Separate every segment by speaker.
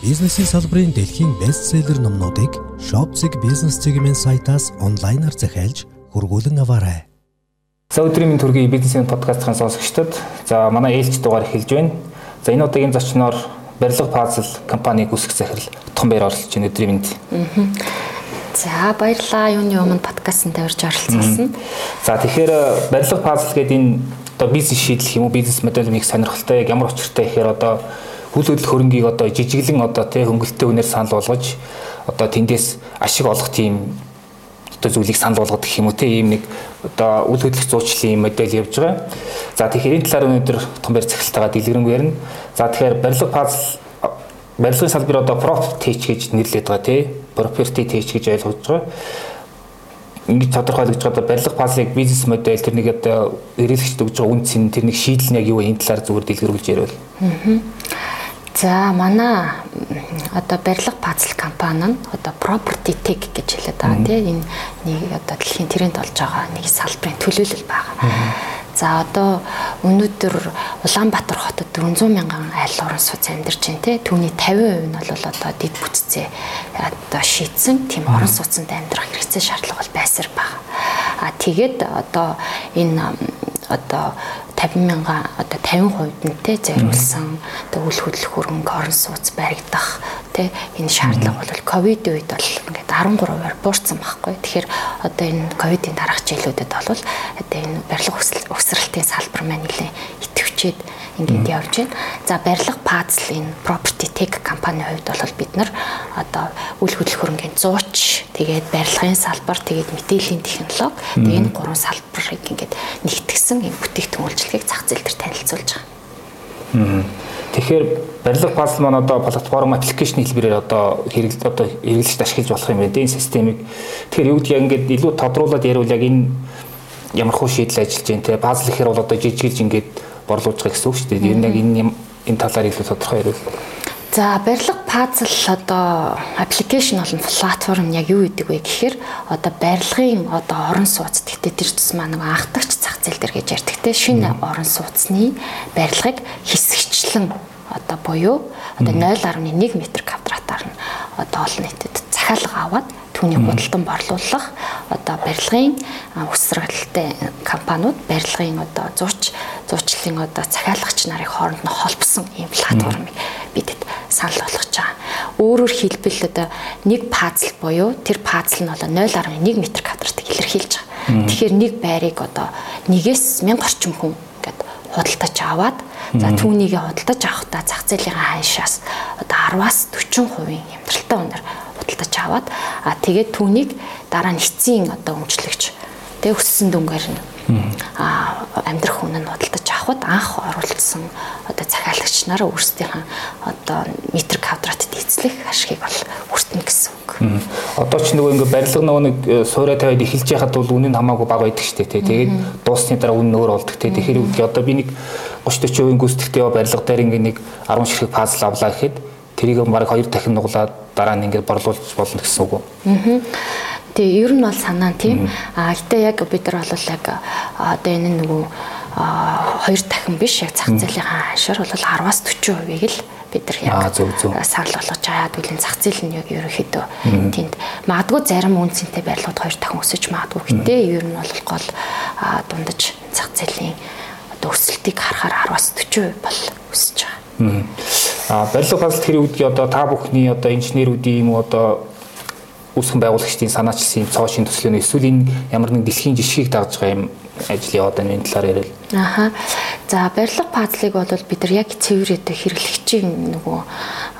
Speaker 1: Бизнесийн салбарын дэлхийн бестселлер номнуудыг Shopzig бизнес цэгийн сайтаас онлайнаар захиалж хургуулan аваарай.
Speaker 2: За өдрийн мэнд төргийн бизнесийн подкастын сонсогчдод за манай ээлж дугаар эхэлж байна. За энэ удаагийн зочноор барилга пазл компаниг үүсгэх захирал Том Баяр оролцож байна өдрийн мэнд.
Speaker 3: За баярлалаа. Юуны өмнө подкастт тавьж оролцуулсан.
Speaker 2: За тэгэхээр барилга пазл гэдэг энэ одоо бизнес шийдэл юм уу бизнес модель нэг сонирхолтой яг ямар учиртай гэхээр одоо хүл хөдлөх хөрөнгийг одоо жижиглэн одоо тий хөнгөлөлтөй үнээр санал болгож одоо тэндээс ашиг олох тийм одоо зүйлийг санал болгох гэх юм уу тий ийм нэг одоо үл хөдлөх зуучлалын модель явж байгаа. За тэгэхээр энэ талаар өнөөдөр том барь цахилтайгаа дэлгэрэнгүй ярина. За тэгэхээр барилга пазл барилгын салбар одоо property гэж нэрлэдэг байгаа тий property гэж ойлгож байгаа ингэж тодорхойлогдож байгаа барилга пазлыг бизнес модель тэр нэг одоо эргэлгчд өгж байгаа үн цэн тэр нэг шийдэл нь яг юу энэ талаар зүгээр дэлгэрүүлж яриул. Аа.
Speaker 3: За манай одоо барилга пазл компани нь одоо property tech гэж хэлээд байгаа тийм. Энэ нэг одоо дэлхийн тренд болж байгаа нэг салбарын төлөөлөл байгаа. За одоо өнөөдөр Улаанбаатар хотод 400 мянган айл орон сууц амьдарч байна те. Түүний 50% нь бол одоо дид бүтцээ одоо шийдсэн тийм орон сууцнд амьдрах хэрэгцээ шаардлага бол байсаар байна. А тэгээд одоо энэ одоо 50 мянган одоо 50% нь те зориулсан одоо үл хөдлөх хөрөнгө орон сууц баригдах те энэ шаардлага бол ковид үед бол ингээд 13%-аар буурсан байхгүй. Тэгэхээр одоо энэ ковидын дараах жилүүдэд бол одоо энэ барилга өсрэлтийн салбар маань нэлээд идэвхжээд ингээд явж байна. За барилга пазл энэ property tech компанийн хувьд бол бид нар одоо үл хөдлөх хөрөнгөний 100ч тэгээд барилгын салбар тэгээд мэдээллийн технологи тэгээд энэ гурван салбарыг ингээд нэгтгсэн энэ бүтээгдэхүүн үйлчлэгийг зах зээл дээр танилцуулж байгаа.
Speaker 2: Тэгэхээр барилга пазл маань одоо платформ аппликейшн хэлбэрээр одоо хэрэглэж одоо хэрэглэж ашиглаж болох юм байна энэ системийг. Тэгэхээр юу гэдгийг ингээд илүү тодруулаад яриул яг энэ ямар хөө шийдэл ажиллаж байна те пазл гэхээр бол одоо жижиглж ингээд борлуулж байгаа гэсэн үг шүү дээ. Ер нь яг энэ энэ талаар илүү тодорхой яриул.
Speaker 3: За барилга пазл одоо аппликейшн болон платформ яг юу гэдэг вэ гэхээр одоо барилгын одоо орон сууц. Гэхдээ тэр тус маа нэг анхдагч зах зээл дээр гэж ярьдаг те. Шинэ орон сууцны барилгыг хэсэгчлэн одоо буюу одоо 0.1 м квадратаар нь одоо олон нийтэд захиалга аваад түүний худалдан борлуулах одоо барилгын үсрэлтэй компаниуд барилгын одоо зууч зуучлалын одоо захиалагч нарын хооронд нь холбосон ийм платформыг бидэд санал болгож байгаа. Өөрөөр хэлбэл одоо нэг пазл буюу тэр пазл нь бол 0.1 м квадратыг илэрхийлж байгаа. Тэгэхээр нэг байрыг одоо нэгээс 1000 орчим хүн ингээд худалдаж аваад за түүнийг худалдаж авахдаа зах зээлийн ханшаас одоо 10-аас 40% хямдралтай үнээр худалдаж аваад а тэгээд түүнийг дараа нь эцсийн одоо өмчлөгч тэг өссөн дүнгээр нь а амьдрах нь худалдаж авахд анх оруулсан одоо захиалагч нараа өөрсдийнх нь одоо метр квадратд эзлэх ашигыг бол хүртэнэ гэсэн үг.
Speaker 2: Одоо ч нөгөө ингээ барилга нөгөө нэг э, суурай тавиад эхэлж яхад бол үнэ нь хамаагүй бага байдаг шүү дээ. Тэгээд дуусны дараа үнэ өөр болдог. Тэгэхээр одоо би нэг 30 40% гүйцэтгэхтэй барилга дээр ингээ нэг 10 ширхэг пазл авлаа гэхэд тэрийг баг хоёр дахин нуглаад дараа нь ингээд борлуулж болно гэсэн үг үү? Аа.
Speaker 3: Тэгээ ер нь бол санаа тийм. А гэтээ яг бид нар бол яг одоо энэ нөгөө хоёр дахин биш яг зах зээлийн ханшаар бол 10-аас 40%-ийг л бид нар яг санал болгож байгаа. Тэгвэл зах зээл нь яг ерөөхдөө тэнд магадгүй зарим үнцэнтэй байрлууд хоёр дахин өсөж магадгүй. Гэтээ ер нь бол гол дундаж зах зээлийн одоо өсөлтийг харахаар 10-аас 40% бол өсөж байгаа.
Speaker 2: Аа барилга фазл тэр үедээ одоо та бүхний одоо инженерүүдийн юм одоо үүсгэн байгуулагчдын санаачилсан юм цоошин төслөө эсвэл энэ ямар нэг дэлхийн жишгийг дагж байгаа юм ажил яваад байна энэ талаар яриад.
Speaker 3: Аха. За барилга пазлыг бол бид нар яг цэврээд хэрэглэгчийн нөгөө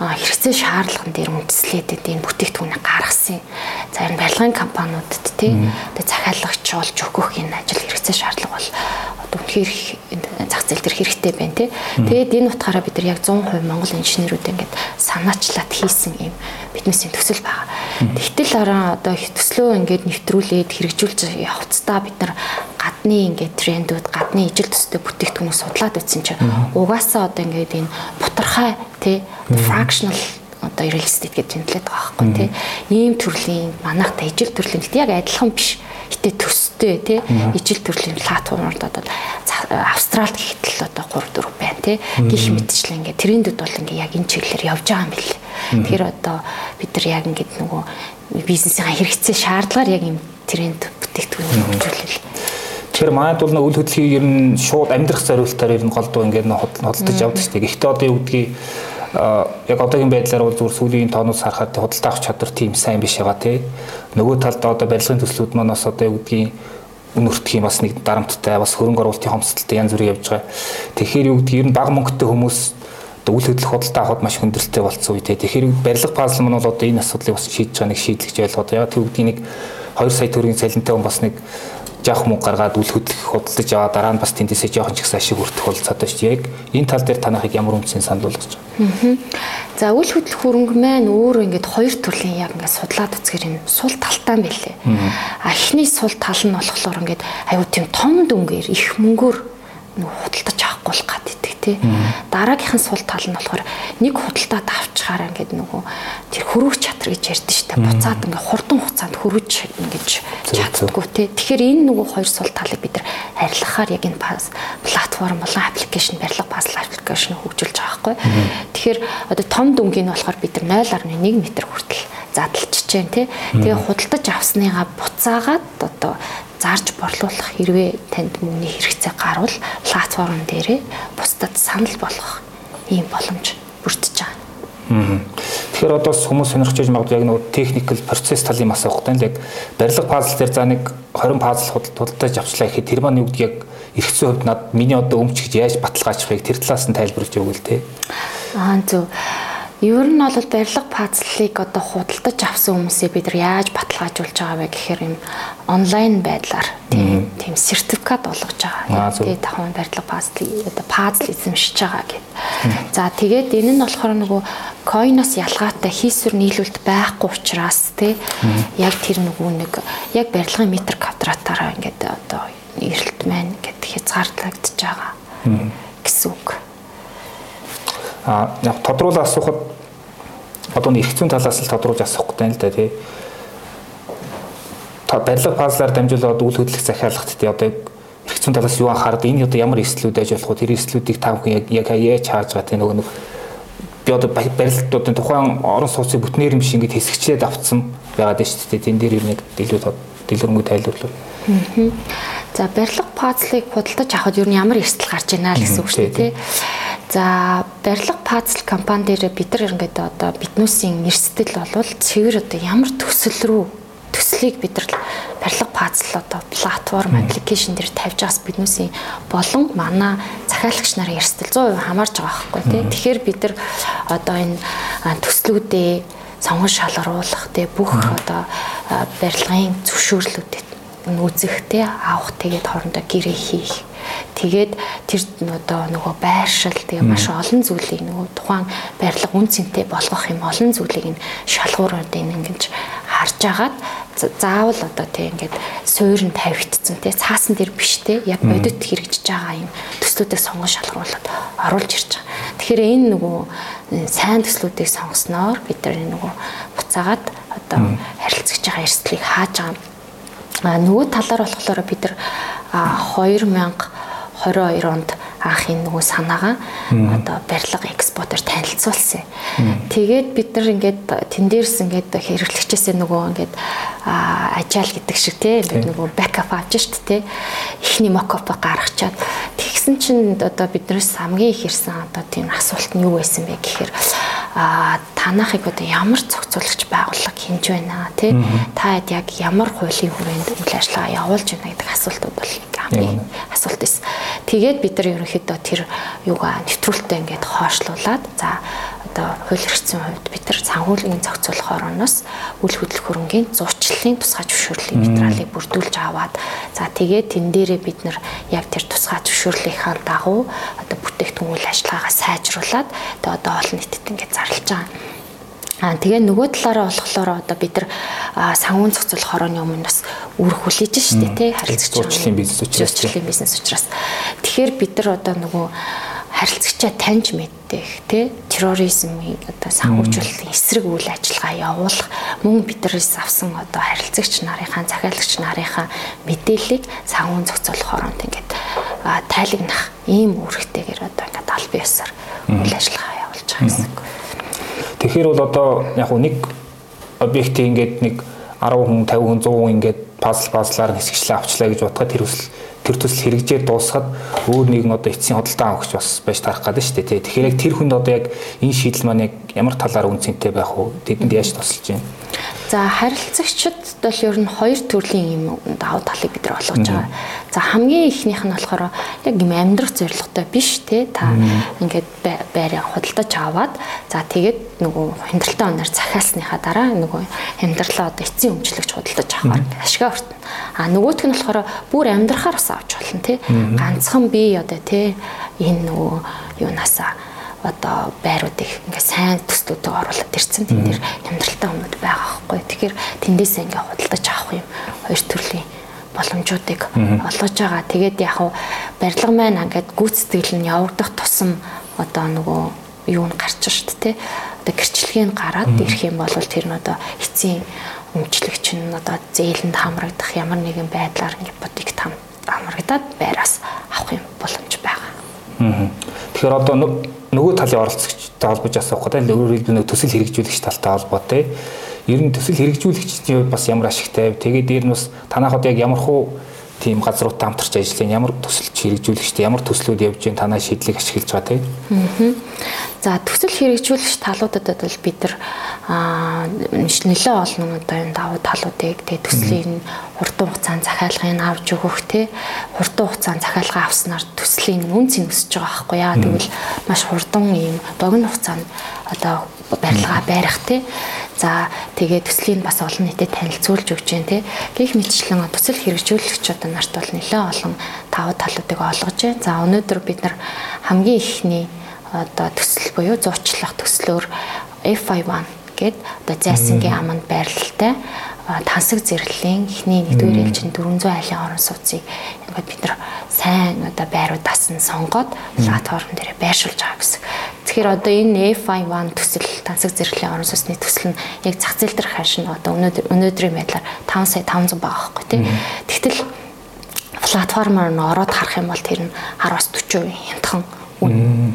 Speaker 3: хэрэгцээ шаардлаган дээр үндэслээд энэ бүтээгдэхүүнийг гаргасан. За энэ барилгын компаниудад тий тэгээ захиалагч болж өгөх энэ ажил хэрэгцээ шаардлага бол үнэхээр зах зээл дээр хэрэгтэй байна тий. Тэгээд энэ утгаараа бид нар яг 100% Монгол инженерүүд ингээд санаачлаад хийсэн юм биднээсийн төсөл байгаа. Тэгтэл орон одоо төслөө ингээд нэвтрүүлээд хэрэгжүүлж явцдаа бид нар гадны ингээд трендүүд, гадны ижил төстэй бүтээгдэхүүнийг судлаад үзсэн чинь угаасаа одоо ингээд энэ бутархай тий fractional одоо real estate гэж тэмдэглээд байгаа байхгүй тий. Ийм төрлийн манайхтай ижил төрлийн гэдэг яг адилхан биш. Гэтээ төстэй тий. Ижил төрлийн платформуд одоо Австралид гэхтэл одоо 3 4 байна тий. Гих мэтчлэн ингээ трендүүд бол ингээ яг энэ чиглэлээр явж байгаа юм бэл. Тэгэхээр одоо бид нар яг ингээд нөгөө бизнесийн хэрэгцээ шаардлагаар яг юм тренд бүтээгдэхүүнийг хөгжүүлэл.
Speaker 2: Тэгэхээр манайд бол үйл хөдлөлийг ер нь шууд амьдрах зорилтоор ер нь голдуу ингээд хөдөлж явдаг шүү дээ. Гэхдээ одоо юу гэдгийг яг одоогийн байдлаар бол зүгээр сүүлийн тоонууд харахад худалдаа авах чадвар тийм сайн биш байгаа тий. Нөгөө талд одоо барилгын төслүүд манаас одоо юу гэдгийг үнэртэх юм бас нэг дарамттай бас хөрөнгө оруулалтын хомсдолтой янз бүр явж байгаа. Тэгэхээр юу гэдгийг ер нь бага мөнгөтэй хүмүүс үйл хөдлөх худалдаа авахд маш хүндрэлтэй болцсон үе тий. Тэгэхээр барилга пазл мань бол одоо энэ асуудлыг бас шийдэж байгаа нэг шийдлэгч ойлгоод яа тэр үгдгийг нэг 2 сая төгрөгийн цалинтай хүн бас нэг жоох мөнгө гаргаад үл хөдлөх худалдаж аваа дараа нь бас тэндээсээ жоохон ч ихсэн ашиг хүртэх болцоод байна шүү. Яг энэ тал дээр танахыг ямар үнцийн санал болгож
Speaker 3: байгаа. За үл хөдлөх хөрөнгө маань өөрөө ингээд хоёр төрлийн яг ингээд судлаад үзэхэр юм сул талтай байлээ. Эхний сул тал нь болохоор ингээд аюу тийм том дүнгээр их мөнгөөр худалдаж авахгүй л гад тий. Дараагийнх нь сул тал нь болохоор нэг худалдаад авчихаараа ингээд нөгөө тэр хөрвөх чатар гэж ярьдэн штэ. Буцаад ингээд хурдан хугацаанд хөрвөж ингэж чаддггүй тий. Тэгэхээр энэ нөгөө хоёр сул талыг бид нар арилгахаар яг энэ платформ болон аппликейшн барилга пазл аппликейшн хөгжүүлж байгаа байхгүй. Тэгэхээр одоо том дүнгийн болохоор бид нар 0.1 м хүртэл задлж чинь тий. Тэгээ худалдаж авсныгаа буцаагаад одоо зарж борлуулах хэрвээ танд мөнгөний хэрэгцээ гарвал платформ дээрээ бусдад санал болгох ийм боломж бүрдэж байгаа.
Speaker 2: Тэгэхээр одоо хүмүүс сонирхож байж магадгүй яг нэг техникл процесс талын мас авахгүй л яг барилга пазл дээр за нэг 20 пазл худалдаж авчлаа гэхэд тэр маань юу гэдэг яг эргэцэн хувьд над миний одоо өмч гэж яаж баталгаажихыг тэр талаас нь тайлбарлаж өгвөл тээ.
Speaker 3: Аа зөв. Ер нь бол барилга пазлыг одоо худалдаж авсан хүмүүсээ бид нар яаж баталгаажуулж байгаа вэ гэхээр юм онлайн байдлаар тийм тийм сертификат болгож байгаа. Тэгээ тавхан барилга пазлыг одоо пазл эзэмшиж байгаа гэд. За тэгээд энэ нь болохоор нөгөө койноос ялгаатай хийсвэр нийлүүлэлт байхгүй учраас тий яг тэр нөгөө нэг яг барилгын метр квадратаараа ингээд одоо эрэлт маань гэд хязгаарлагдж байгаа гэсэн үг.
Speaker 2: А яг тодруулан асуухад одоо нэг эрх зүйн талаас л тодруулж асуух гэдэг л да тий. Та барилга пазлаар дамжуулаад үйл хөдлөх захиалгад тий одоо эрх зүйн талаас юу анхаард энэ одоо ямар эслүүд аж болох вэ? Тэр эслүүдийг тав хүн яг яаж хааж байгаа тий нөгөө нэг би одоо барилгуудын тухайн орон сууцын бүтнээр юм шиг ингэж хэсэгчлээд авцсан байгаад байна шүү дээ. Тэн дээр юм яг илүү дэлгэрэнгүй тайлбарлав.
Speaker 3: За барилга пазлыг худалдаж авахд юу ямар эрсдэл гарч ийна л гэсэн үг шүү дээ тий. За барилга пазл компани дээр бид нар ингээд одоо биднүүсийн эрсдэл болвол цэвэр одоо ямар төсөл рүү төслийг бид нар барилга пазл одоо платформ аппликейшн дээр тавьж байгаас биднүүсийн болон манай захиалагч нарын эрсдэл 100% хамаарж байгаа байхгүй тий. Тэгэхээр бид нар одоо энэ төслүүдээ сонгон шалгаруулах тий бүх одоо барилгын зөвшөөрлүүдэд үзэх тий авах тэгээд хоорондоо гэрээ хийх Тэгээд тэр одоо нөгөө байршил тэгээ маш олон зүйлийг нөгөө тухайн барилга үн цэнтэй болгох юм олон зүйлийг нь шалгууруудыг ингэж харж агаад заавал одоо тий ингээд суурин тавигдсан тий цаасан дээр биш тий яг бодит хэрэгжиж байгаа юм төслүүдийг сонгож шалгаруулад оруулж ирж байгаа. Тэгэхээр энэ нөгөө сайн төслүүдийг сонгосноор бид нар нөгөө буцаагаад одоо харилцаж байгаа эрсдлийг хааж байгаа. А нөгөө талаар болохоор бид нар 2000 22 онд анхын нөгөө санаагаа одоо барилга экспортер танилцуулсан. Тэгээд бид нар ингээд тэн дээрс ингээд хэрэглэгчээсээ нөгөө ингээд ажаал гэдэг шиг те бид нөгөө бэкап авч шít те ихний мокоп гаргачаад. Тэгсэн чинь одоо биднээс хамгийн их ирсэн одоо тийм асуулт нь юу байсан бэ гэхээр танахыг одоо ямар зохицуулагч байгууллага хинж байна тий та яг ямар хуулийн хүрээнд үйл ажиллагаа явуулж байна гэдэг асуултууд бол хамгийн асуулт байсан. Тэгээд бид нар ерөнхийдөө тэр юугаа нэвтрүүлэлтээ ингээд хоошлуулад за одоо хууль эрхцэн хувьд бид нар санхүүгийн зохицуулах орноос үйл хөдлөх хөрөнгийн зурчлалын тусгай зөвшөөрлийн материалыг бүрдүүлж аваад за тэгээд тэн дээрээ бид нар яг тэр тусгай зөвшөөрлийнхаа дагуу одоо бүтээгдэхүүн үйл ажиллагаагаа сайжруулад одоо одоо олон нийтэд ингээд зарлж байгаа. Аа тэгээ нөгөө талаараа болохоор одоо бид нар санхүүн зохицуулах хорооны өмнө бас үүрэг хүлээж штэ тий
Speaker 2: харилцагч зурчлалын бизнес учраас
Speaker 3: зурчлалын бизнес учраас. Тэгэхээр бид нар одоо нөгөө харилцагчаа таньж мэддэг тий терроризмын одоо санхүүжүүлэлтийн эсрэг үйл ажиллагаа явуулах мөн биднээс авсан одоо харилцагч нарынхаа захиалагч нарынхаа мэдээллийг санхүүн зохицуулах хороонд ингээд тайлагнах ийм үүрэгтэйгээр одоо ингээд аль биесээр үйл ажиллагаа явуулж байгаа гэсэн үг.
Speaker 2: Тэгэхээр бол одоо яг нэг объектыг ингээд нэг 10 хүн 50 хүн 100 хүн ингээд пазл пазлаар хэсэгчлээ авчлаа гэж бодоход тэр төсөл тэр төсөл хэрэгжээд дуусахад өөр нэгэн одоо эцсийн худалдаа авахч бас байж тарах гэдэг шүү дээ. Тэгэхээр яг тэр хүнд одоо яг энэ шийдэл маань яг ямар талаар үнцэнтэй байх вэ? Тэдэнд яаж тусалж байна?
Speaker 3: За харилцагчид бол ер нь хоёр төрлийн юм давуу талыг бид нар олгож байгаа. За хамгийн ихнийх нь болохоор яг юм амьдрах зорилготой биш те та ингээд байраа худалдаж аваад за тэгээд нөгөө хямдралтай оноор захиалсныхаа дараа нөгөө хямдралаа одоо эцсийн өмчлөгч худалдаж авахаар ашгаа өртнө. А нөгөөх нь болохоор бүр амьдрахаар бас авч болно те. Ганцхан би одоо те энэ нөгөө юунасаа одоо байруудыг ингээ сайн төслүүдэд оруулаад ирсэн. Тэн дээр хямдралтай өмнөд байгаа байхгүй. Тэгэхээр тэндээсээ ингээ худалдаж авах юм хоёр төрлийн боломжуудыг олгож байгаа. Тэгээд яг хав барилга маань ингээд гүйцэтгэл нь явагдах тусам одоо нөгөө юу нь гарч шүү дээ. Одоо гэрчлэгийг гараад ирэх юм бол тэр нь одоо эцсийн өмчлөгч нь одоо зээлэнд хамрагдах ямар нэгэн байдлаар ипотек хамрагдаад байраас авах юм боломж байгаа.
Speaker 2: Тэгэхээр одоо нөгөө талын оролцогчтой холбож асуух гэдэг өөрөөр хэлбэл төсөл хэрэгжүүлэгч талтай холбоотой. Ер нь төсөл хэрэгжүүлэгчдийн бас ямар ашигтай вэ? Тэгээд дээр нь бас танах одоо яг ямар хуу тийм газруудтай хамтарч ажиллах ямар төсөлч хэрэгжүүлэгчтэй ямар төслүүд явж байна танаа шийдлийг ашиглаж байгаа тийм.
Speaker 3: За төсөл хэрэгжүүлэгч талуудад бол бид нар нэлээд олон одоо энэ давуу талуудыг тэгээ төслийн хурдан хугацаанд захиалгыг авч өгөх те. Хурдан хугацаанд захиалга авснаар төслийн үнц нь өсөж байгаа байхгүй яа. Тэгвэл маш хурдан ийм богино хугацаанд одоо барилгаа барих те. За тэгээ төслийн бас олон нийтэд танилцуулж өгч जैन тий. Гэх мэтчлэн төсөл хэрэгжүүлэгч одоо нарт бол нэлээд олон тавуу талуудыг олгож байна. За өнөөдөр бид нар хамгийн ихний одоо төсөл буюу зуучлах төслөөр F51 гээд одоо зайсангийн аманд байрлалтай тансаг зэрэглэлийн эхний нэгдүгээр ээлжийн 400 айлын орон сууцыг ингээд бид нар сайн одоо байруудаас нь сонгоод платформ дээр байршуулж байгаа гэсэн. Тэгэхээр одоо энэ F51 төсөл тансаг зэрэглэлийн орон сууцны төсөл нь яг зах зээл дээр хашин одоо өнөөдөр өнөөдрийн байдлаар 5 сая 500 байгаа байхгүй тий. Тэгтэл платформоор нь ороод харах юм бол тэр нь 10-аас 40% хямдхан үн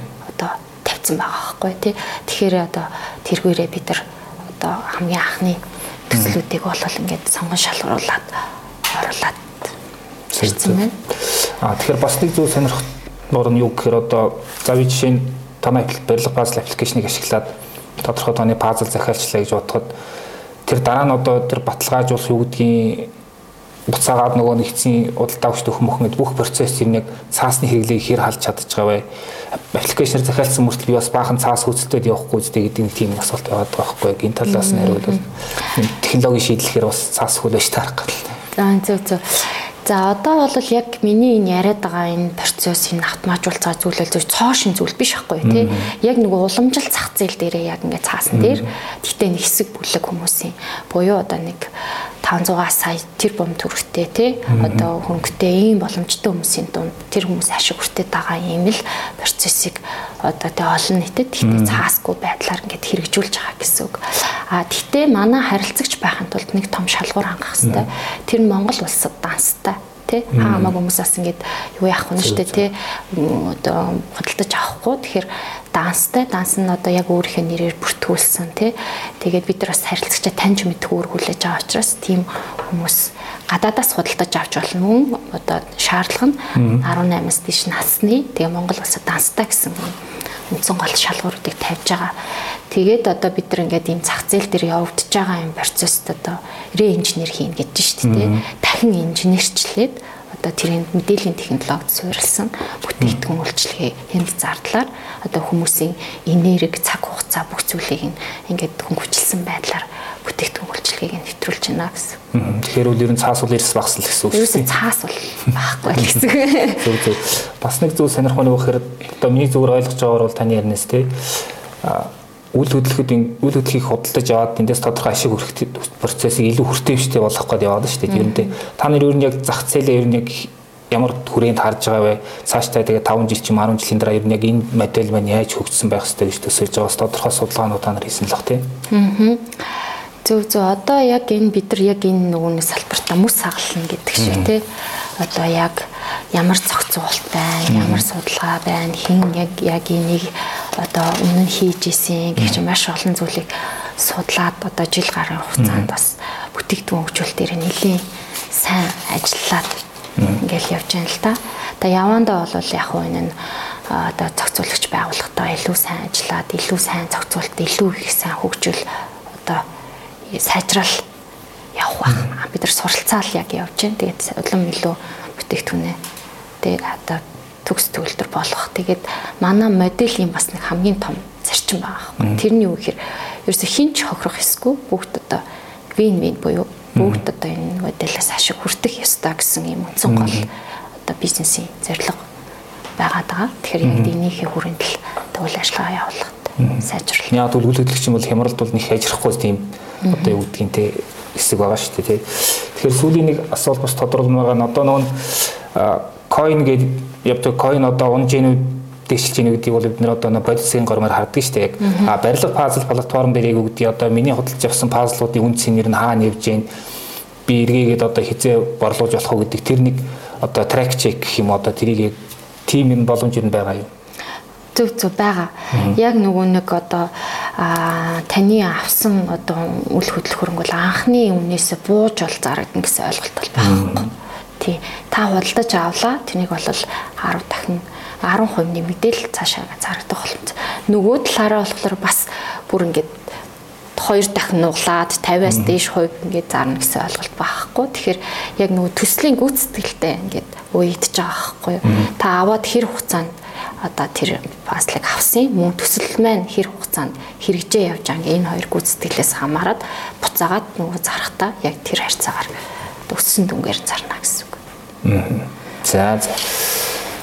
Speaker 3: тавьсан байгаа байхгүй тий. Тэгэхээр одоо тэргүүрээ бид нар одоо хамгийн анхны төслүүдийг бол ингээд сонгон шалгаруулад оруулаад ирсэн байна.
Speaker 2: Аа тэгэхээр бас нэг зүйл сонирхох нуур нь юу гэхээр одоо за би жишээ нь танай барилга пазл аппликейшнийг ашиглаад тодорхой тооны пазл захиалчлаа гэж бодоход тэр дараа нь одоо тэр баталгаажуулах юу гэдгийг буцаагаад нөгөө нэгцийн удалдаа өгч төхөн мөхөн бүх процесс юм яг цаасны хэрэглээг хэр халж чадчих байгаа вэ? Аппликейшнээр захиалсан мөртөл би бас баахан цаас хөөцөлтөд явахгүй үстэй гэдэг нэг тийм асуулт байгаад байгаа байхгүй? Энэ талаас нь хариулбал технологийн шийдлэхээр бас цаас хөлөөж таарах гал.
Speaker 3: За зөв зөв. За одоо бол яг миний энэ яриад байгаа энэ процесс энэ автоматжуулж байгаа зүйл бол зөв цоошин зүйл биш байхгүй тий. Яг нөгөө уламжлалт зах зээл дээрээ яг ингээд цаасан дээр гэхдээ нэг хэсэг бүлэг хүмүүсийн буюу одоо нэг 500 сая тэр бом төгрөгтэй тий. Одоо хөнгөтэй ийм боломжтой хүмүүсийн дунд тэр хүмүүс ашиг хүртээд байгаа юм л процессыг одоо тэ олон нийтэд гэхдээ цаасгүй байдлаар ингээд хэрэгжүүлж байгаа гэсэн үг. А гэхдээ манай харилцагч байхын тулд нэг том шалгуур хангах хэрэгтэй. Тэр нь Монгол улсад данстай тий. Хаа хамаагүй хүмүүс бас ингээд юу яах вэ штэ тий. одоо худалдаж авахгүй. Тэгэхээр данстай данс нь одоо яг өөрийнхөө нэрээр бүртгүүлсэн тий. Тэгээд бид нар бас харилцагчаа таньж мэдэх үүрэг хүлээж байгаа учраас тийм хүмүүс гадаадаас худалдаж авч болно. Мөн одоо шаардлага нь 18-аас дээш насны. Тэгээ Монгол улсад данстай гэсэн үндсэн гол шалгууруудыг тавьж байгаа. Тэгээд одоо бид нар ингээд ийм зах зээл дээр явагдаж байгаа юм процессд одоо реинженер хийн гэж шүү дээ. Дахин инженерчлээд одоо тэрийн мэдээллийн технологид суурилсан бүтээгдэхүүн үйлчлэгээ хэнд зардлаар одоо хүмүүсийн энерги цаг хугацаа бүх зүйлийг ингээд хөнгөвчлсөн байдлаар бүтээгдэхүүн үйлчлэгийг нэвтрүүлж байна гэсэн.
Speaker 2: Тэгэхээр үл ер нь цаас ул эрс багсал гэсэн үг
Speaker 3: шүү дээ. Цаас бол байхгүй л гэсэн.
Speaker 2: Зөв зөв. Бас нэг зүйл сонирхох нь өгөхөр одоо миний зүгээр ойлгож байгаагаар бол таны ярнаас тий үйл хөдлөхөд үйл хөдлөхийг худалдаж аваад эндээс тодорхой ашиг хүрэх процессыг илүү хүртээмжтэй болгох гээд яваад шүү дээ. Тэрнээ та нар ер нь яг зах зээлээ ер нь яг ямар хүрээнд харж байгаа вэ? Цаашдаа тэгээ 5 жил ч юм 10 жилийн дараа ер нь яг энэ модель маань яаж хөгжсөн байх ёстой гэж төсөөлж байгаа бас тодорхой судалгаанууд та нар хийсэн л баг тийм.
Speaker 3: Аа. Зөв зөв. Одоо яг энэ бид нар яг энэ нөгөөний салбартаа мөс хагална гэдэг шиг тий. Одоо яг ямар зохицуулт байна, ямар судалгаа байна, хэн яг яг энийг одоо өмнө нь хийж исэн гэх чинь маш олон зүйлийг судлаад одоо жил гарын хугацаанд бас бүтээгдэхүүн хөгжүүл дээр нэлийн сайн ажиллаад ингээл явж байна л да. Тэгээ явандаа бол яг хуу энэ нь одоо зохицуулагч байгууллагатай илүү сайн ажиллаад илүү сайн зохицуулт илүү их сайн хөгжүүл сайжрал явах байх. Бид нар суралцаал яг явж байна. Тэгээд улам илүү бүтээгдэхүүнээ тэгээд одоо төгс төгөлдөр болох. Тэгээд манай моделийн бас нэг хамгийн том зарчим байгаа байхгүй. Тэрний юу гэхээр ерөөсө хинч хохирох эсгүй бүгд одоо вин вин буюу бүгд одоо энэ моделээс ашиг хүртэх ёстой гэсэн юм үндсэн гол одоо бизнесийн зорилго байгаад байгаа. Тэгэхээр яг энийхээ хүрээнд л тэгвэл ажиллагаа явуулахад сайжруулах.
Speaker 2: Яг үйл хөдлөгч юм бол хямралд бол нэг хайжрахгүй тийм одоо юу гэдгийг те хэсэг байгаа шүү дээ тий. Тэгэхээр сүүлийн нэг асуулт бас тодорхойлмоор байгаа нь одоо нөгөө coin гэдэг явдаг coin одоо унж ийнүүд дэвшилж ийн гэдгийг бол бид нэр одоо бодисгийн гормоор харддаг шүү дээ. А барилга пазл платформ дээр яг үгдий одоо миний хөдөлж явсан пазлуудын үн цэнээр нь хаа нэвж ийн би эргээгээд одоо хизээ борлуулж болох уу гэдэг тэр нэг одоо track check гэх юм одоо тэрийг тим юм боломж юм байгаа юу?
Speaker 3: Зөв зөв байгаа. Яг нөгөө нэг одоо таны авсан одоо үл хөдлөх хөрөнгө бол анхны үнээс бууж бол зарагдана гэсэн ойлголт бол байхгүй. Тий. Та худалдаж авлаа. Тэнийг бол 10 дахин 10% нэмэгдээл цаашаа зарагдах боломж. Нөгөө талаараа болохоор бас бүр ингээд хоёр дахин нуглаад 50-аас дээш хувь ингээд зарна гэсэн ойлголт байхгүй. Тэгэхээр яг нөгөө төслийн гүйцэтгэлтэй ингээд уйдж байгаа байхгүй юу. Та аваад хэр хугацаанд одоо тэр паслыг авсан мөн төсөл маань хэр хугацаанд хэрэгжээ явж байгаа энэ хоёр гүйцэтгэлээс хамаарат буцаагаад нөгөө зарахтаа яг тэр харьцаагаар өссөн дүнгээр зарна гэсэн үг.
Speaker 2: За за.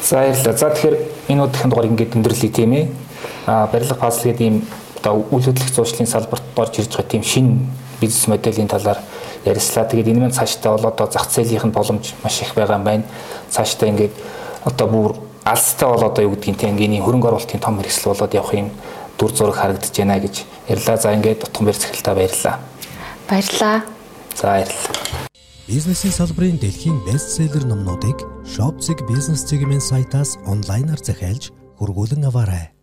Speaker 2: За баярлалаа. За тэгэхээр энэ удаагийн дугаар ингээд өндөрлөе тийм ээ. А барилга пазл гэдэг ийм одоо үйл хөдлөх зуршлын салбарт орж ирж байгаа тийм шинэ бизнес моделийн талаар ярьслаа. Тэгээд энэ маань цаашдаа бол одоо зах зээлийн боломж маш их байгаа юм байна. Цаашдаа ингээд одоо бүр алстай бол одоо юу гэдгийг тийм ингээний хөрөнгө оруулалтын том хэрэгсэл болоод явах юм дүр зураг харагдаж байна гэж ярьлаа. За ингээд утган барь цахилтаа баярлаа.
Speaker 3: Баярлаа.
Speaker 2: За баярлалаа.
Speaker 1: Бизнесийн салбарын дэлхийн бестселлер номнуудыг Shopzig бизнес чиглэлийн сайтаас онлайнаар захиалж хургуулan аваарай.